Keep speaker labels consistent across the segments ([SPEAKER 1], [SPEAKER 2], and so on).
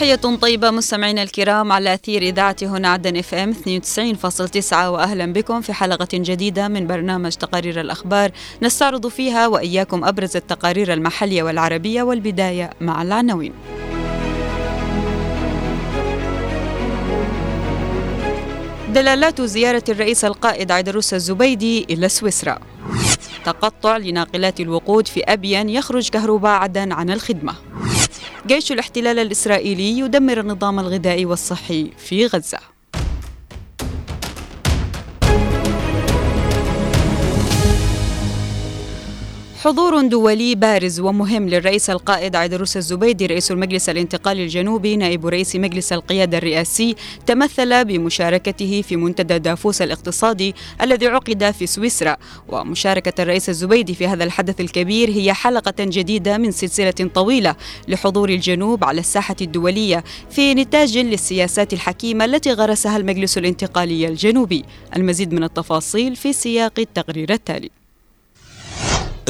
[SPEAKER 1] تحية طيبة مستمعينا الكرام على أثير إذاعة هنا عدن إف إم 92.9 وأهلا بكم في حلقة جديدة من برنامج تقارير الأخبار. نستعرض فيها وإياكم أبرز التقارير المحلية والعربية والبداية مع العناوين. دلالات زيارة الرئيس القائد عيدروس الزبيدي إلى سويسرا. تقطع لناقلات الوقود في أبين يخرج كهرباء عدن عن الخدمة. جيش الاحتلال الإسرائيلي يدمر النظام الغذائي والصحي في غزة. حضور دولي بارز ومهم للرئيس القائد عيدروس الزبيدي رئيس المجلس الانتقالي الجنوبي نائب رئيس مجلس القيادة الرئاسي تمثل بمشاركته في منتدى دافوس الاقتصادي الذي عقد في سويسرا. ومشاركة الرئيس الزبيدي في هذا الحدث الكبير هي حلقة جديدة من سلسلة طويلة لحضور الجنوب على الساحة الدولية في نتاج للسياسات الحكيمة التي غرسها المجلس الانتقالي الجنوبي. المزيد من التفاصيل في سياق التقرير التالي.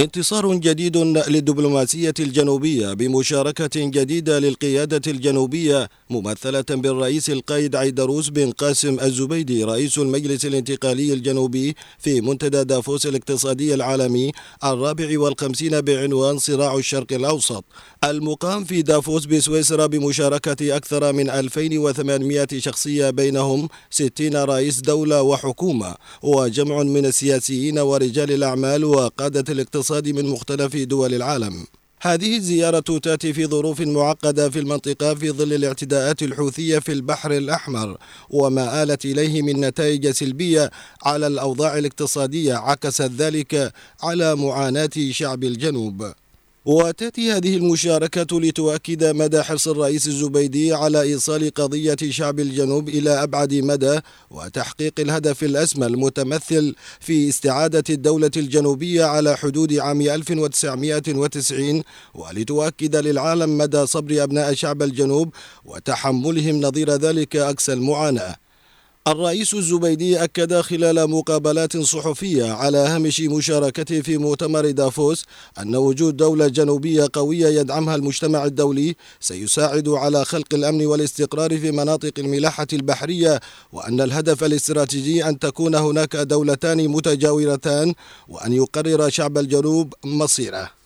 [SPEAKER 2] انتصار جديد للدبلوماسية الجنوبية بمشاركة جديدة للقيادة الجنوبية ممثلة بالرئيس القائد عيدروس بن قاسم الزبيدي رئيس المجلس الانتقالي الجنوبي في منتدى دافوس الاقتصادي العالمي الرابع والخمسين بعنوان صراع الشرق الأوسط. المقام في دافوس بسويسرا بمشاركة أكثر من 2800 شخصية بينهم 60 رئيس دولة وحكومة وجمع من السياسيين ورجال الأعمال وقادة الاقتصاد من مختلف دول العالم. هذه الزيارة تأتي في ظروف معقدة في المنطقة في ظل الاعتداءات الحوثية في البحر الأحمر وما آلت إليه من نتائج سلبية على الأوضاع الاقتصادية عكست ذلك على معاناة شعب الجنوب. وتأتي هذه المشاركة لتؤكد مدى حرص الرئيس الزبيدي على إيصال قضية شعب الجنوب إلى أبعد مدى وتحقيق الهدف الأسمى المتمثل في استعادة الدولة الجنوبية على حدود عام 1990 ولتؤكد للعالم مدى صبر أبناء شعب الجنوب وتحملهم نظير ذلك أقسى المعاناة. الرئيس الزبيدي أكد خلال مقابلات صحفية على هامش مشاركته في مؤتمر دافوس أن وجود دولة جنوبية قوية يدعمها المجتمع الدولي سيساعد على خلق الأمن والاستقرار في مناطق الملاحة البحرية وأن الهدف الاستراتيجي أن تكون هناك دولتان متجاورتان وأن يقرر شعب الجنوب مصيره.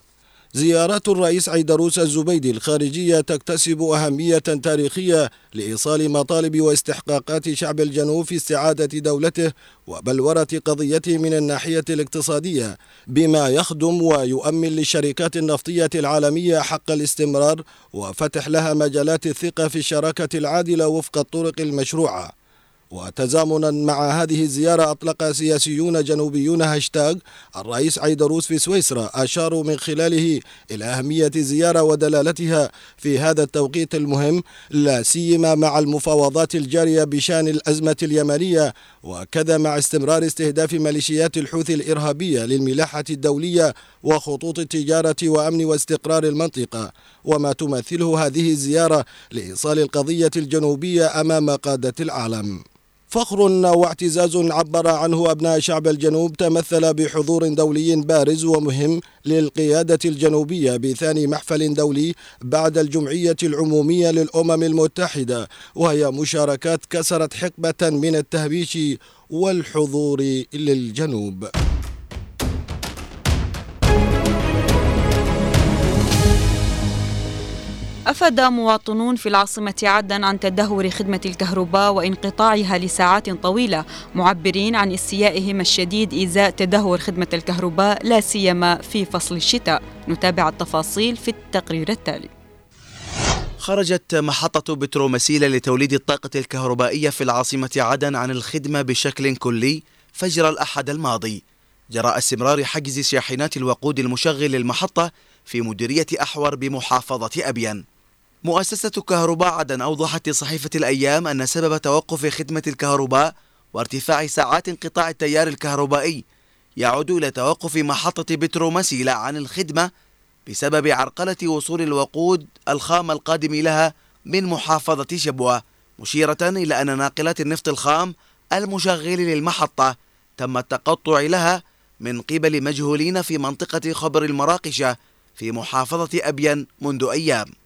[SPEAKER 2] زيارات الرئيس عيدروس الزبيدي الخارجية تكتسب أهمية تاريخية لإيصال مطالب واستحقاقات شعب الجنوب في استعادة دولته وبلورة قضيته من الناحية الاقتصادية بما يخدم ويؤمن للشركات النفطية العالمية حق الاستمرار وفتح لها مجالات الثقة في الشراكة العادلة وفق الطرق المشروعة. وتزامنا مع هذه الزيارة أطلق سياسيون جنوبيون هاشتاغ. الرئيس عيدروس في سويسرا أشاروا من خلاله إلى أهمية الزيارة ودلالتها في هذا التوقيت المهم لا سيما مع المفاوضات الجارية بشأن الأزمة اليمنية وكذا مع استمرار استهداف ميليشيات الحوثي الإرهابية للملاحة الدولية وخطوط التجارة وأمن واستقرار المنطقة. وما تمثله هذه الزيارة لإيصال القضية الجنوبية أمام قادة العالم. فخر واعتزاز عبر عنه أبناء شعب الجنوب تمثل بحضور دولي بارز ومهم للقيادة الجنوبية بثاني محفل دولي بعد الجمعية العمومية للأمم المتحدة وهي مشاركات كسرت حقبة من التهبيش والحضور للجنوب.
[SPEAKER 1] أفاد مواطنون في العاصمة عدن عن تدهور خدمة الكهرباء وانقطاعها لساعات طويلة معبرين عن استيائهم الشديد إزاء تدهور خدمة الكهرباء لا سيما في فصل الشتاء. نتابع التفاصيل في التقرير التالي.
[SPEAKER 3] خرجت محطة بترومسيلة لتوليد الطاقة الكهربائية في العاصمة عدن عن الخدمة بشكل كلي فجر الأحد الماضي. جراء استمرار حجز شاحنات الوقود المشغل للمحطة في مديرية أحور بمحافظة أبين مؤسسة كهرباء عدن أوضحت لصحيفة الأيام أن سبب توقف خدمة الكهرباء وارتفاع ساعات انقطاع التيار الكهربائي يعود إلى توقف محطة بترو مسيلة عن الخدمة بسبب عرقلة وصول الوقود الخام القادم لها من محافظة شبوة مشيرة إلى أن ناقلات النفط الخام المشغل للمحطة تم التقطع لها من قبل مجهولين في منطقة خبر المراقشة في محافظة أبين منذ أيام.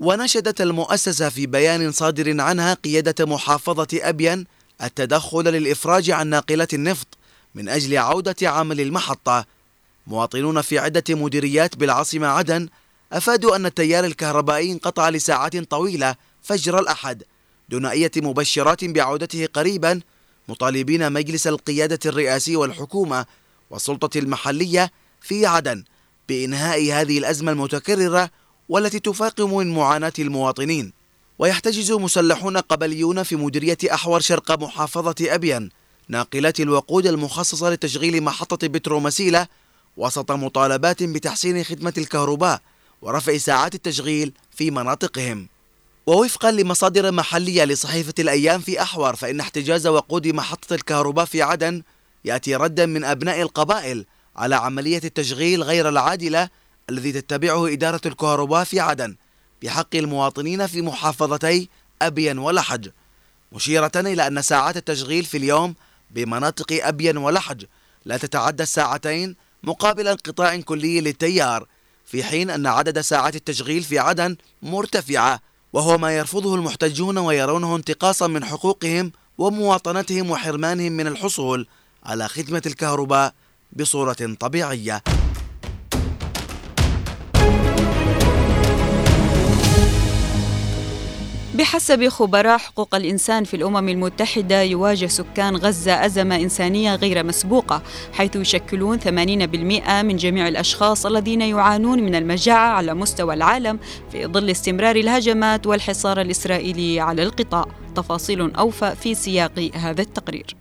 [SPEAKER 3] ونشدت المؤسسة في بيان صادر عنها قيادة محافظة أبين التدخل للإفراج عن ناقلات النفط من أجل عودة عمل المحطة. مواطنون في عدة مديريات بالعاصمة عدن أفادوا أن التيار الكهربائي انقطع لساعات طويلة فجر الأحد دون أي مبشرات بعودته قريبا. مطالبين مجلس القيادة الرئاسي والحكومة والسلطة المحلية في عدن بإنهاء هذه الأزمة المتكررة والتي تفاقم من معاناة المواطنين. ويحتجز مسلحون قبليون في مديرية أحور شرق محافظة أبين ناقلات الوقود المخصصة لتشغيل محطة بترومسيلة وسط مطالبات بتحسين خدمة الكهرباء ورفع ساعات التشغيل في مناطقهم. ووفقا لمصادر محلية لصحيفة الأيام في أحور فإن احتجاز وقود محطة الكهرباء في عدن يأتي ردا من أبناء القبائل على عملية التشغيل غير العادلة الذي تتبعه إدارة الكهرباء في عدن بحق المواطنين في محافظتي أبين ولحج مشيرة إلى أن ساعات التشغيل في اليوم بمناطق أبين ولحج لا تتعدى الساعتين مقابل انقطاع كلي للتيار في حين أن عدد ساعات التشغيل في عدن مرتفعة وهو ما يرفضه المحتجون ويرونه انتقاصا من حقوقهم ومواطنتهم وحرمانهم من الحصول على خدمة الكهرباء بصورة طبيعية.
[SPEAKER 1] بحسب خبراء حقوق الإنسان في الأمم المتحدة يواجه سكان غزة أزمة إنسانية غير مسبوقة حيث يشكلون 80% من جميع الأشخاص الذين يعانون من المجاعة على مستوى العالم في ظل استمرار الهجمات والحصار الإسرائيلي على القطاع. تفاصيل أوفى في سياق هذا التقرير.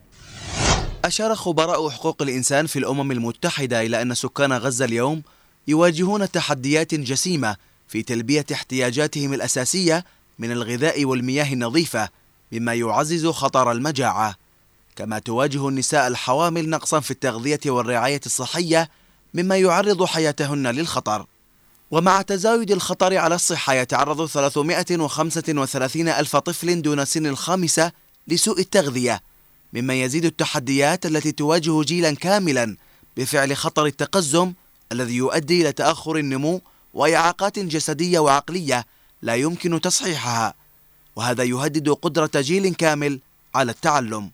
[SPEAKER 3] أشار خبراء حقوق الإنسان في الأمم المتحدة إلى أن سكان غزة اليوم يواجهون تحديات جسيمة في تلبية احتياجاتهم الأساسية من الغذاء والمياه النظيفة مما يعزز خطر المجاعة. كما تواجه النساء الحوامل نقصا في التغذية والرعاية الصحية مما يعرض حياتهن للخطر. ومع تزايد الخطر على الصحة يتعرض 335 ألف طفل دون سن الخامسة لسوء التغذية مما يزيد التحديات التي تواجه جيلا كاملا بفعل خطر التقزم الذي يؤدي إلى تأخر النمو وإعاقات جسدية وعقلية لا يمكن تصحيحها وهذا يهدد قدرة جيل كامل على التعلم.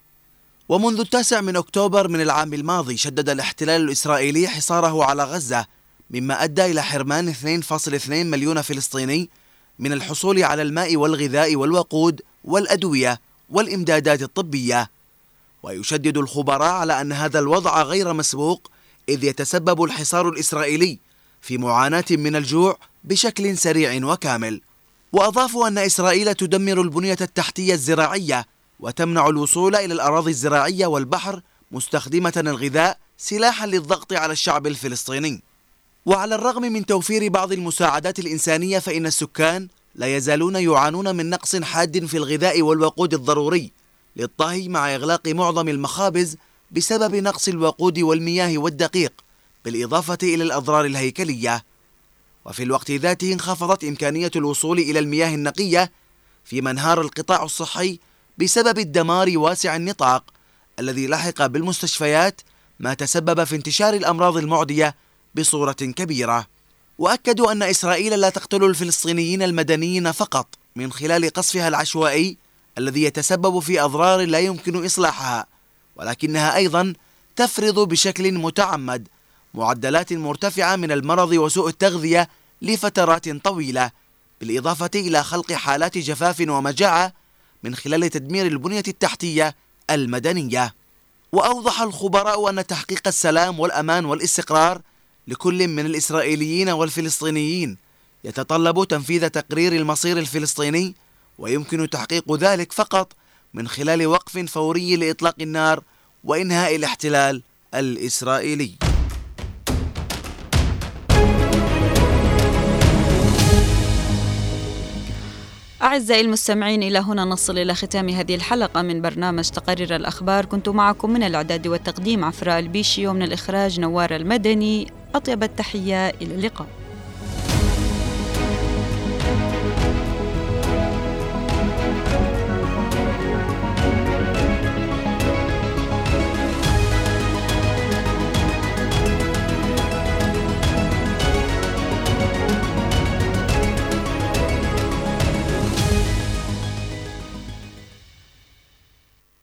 [SPEAKER 3] ومنذ التاسع من أكتوبر من العام الماضي شدد الاحتلال الإسرائيلي حصاره على غزة مما أدى إلى حرمان 2.2 مليون فلسطيني من الحصول على الماء والغذاء والوقود والأدوية والإمدادات الطبية. ويشدد الخبراء على أن هذا الوضع غير مسبوق إذ يتسبب الحصار الإسرائيلي في معاناة من الجوع بشكل سريع وكامل. وأضافوا أن إسرائيل تدمر البنية التحتية الزراعية وتمنع الوصول إلى الأراضي الزراعية والبحر مستخدمة الغذاء سلاحا للضغط على الشعب الفلسطيني. وعلى الرغم من توفير بعض المساعدات الإنسانية فإن السكان لا يزالون يعانون من نقص حاد في الغذاء والوقود الضروري للطهي مع إغلاق معظم المخابز بسبب نقص الوقود والمياه والدقيق بالإضافة إلى الأضرار الهيكلية وفي الوقت ذاته انخفضت إمكانية الوصول إلى المياه النقية في منهار القطاع الصحي بسبب الدمار واسع النطاق الذي لحق بالمستشفيات ما تسبب في انتشار الأمراض المعدية بصورة كبيرة. وأكدوا أن إسرائيل لا تقتل الفلسطينيين المدنيين فقط من خلال قصفها العشوائي الذي يتسبب في أضرار لا يمكن إصلاحها ولكنها أيضا تفرض بشكل متعمد معدلات مرتفعة من المرض وسوء التغذية لفترات طويلة بالإضافة إلى خلق حالات جفاف ومجاعة من خلال تدمير البنية التحتية المدنية. وأوضح الخبراء أن تحقيق السلام والأمان والاستقرار لكل من الإسرائيليين والفلسطينيين يتطلب تنفيذ تقرير المصير الفلسطيني ويمكن تحقيق ذلك فقط من خلال وقف فوري لإطلاق النار وإنهاء الاحتلال الإسرائيلي.
[SPEAKER 1] أعزائي المستمعين إلى هنا نصل إلى ختام هذه الحلقة من برنامج تقارير الأخبار. كنت معكم من الإعداد والتقديم عفراء البيشي ومن الإخراج نوار المدني. أطيب التحية إلى اللقاء.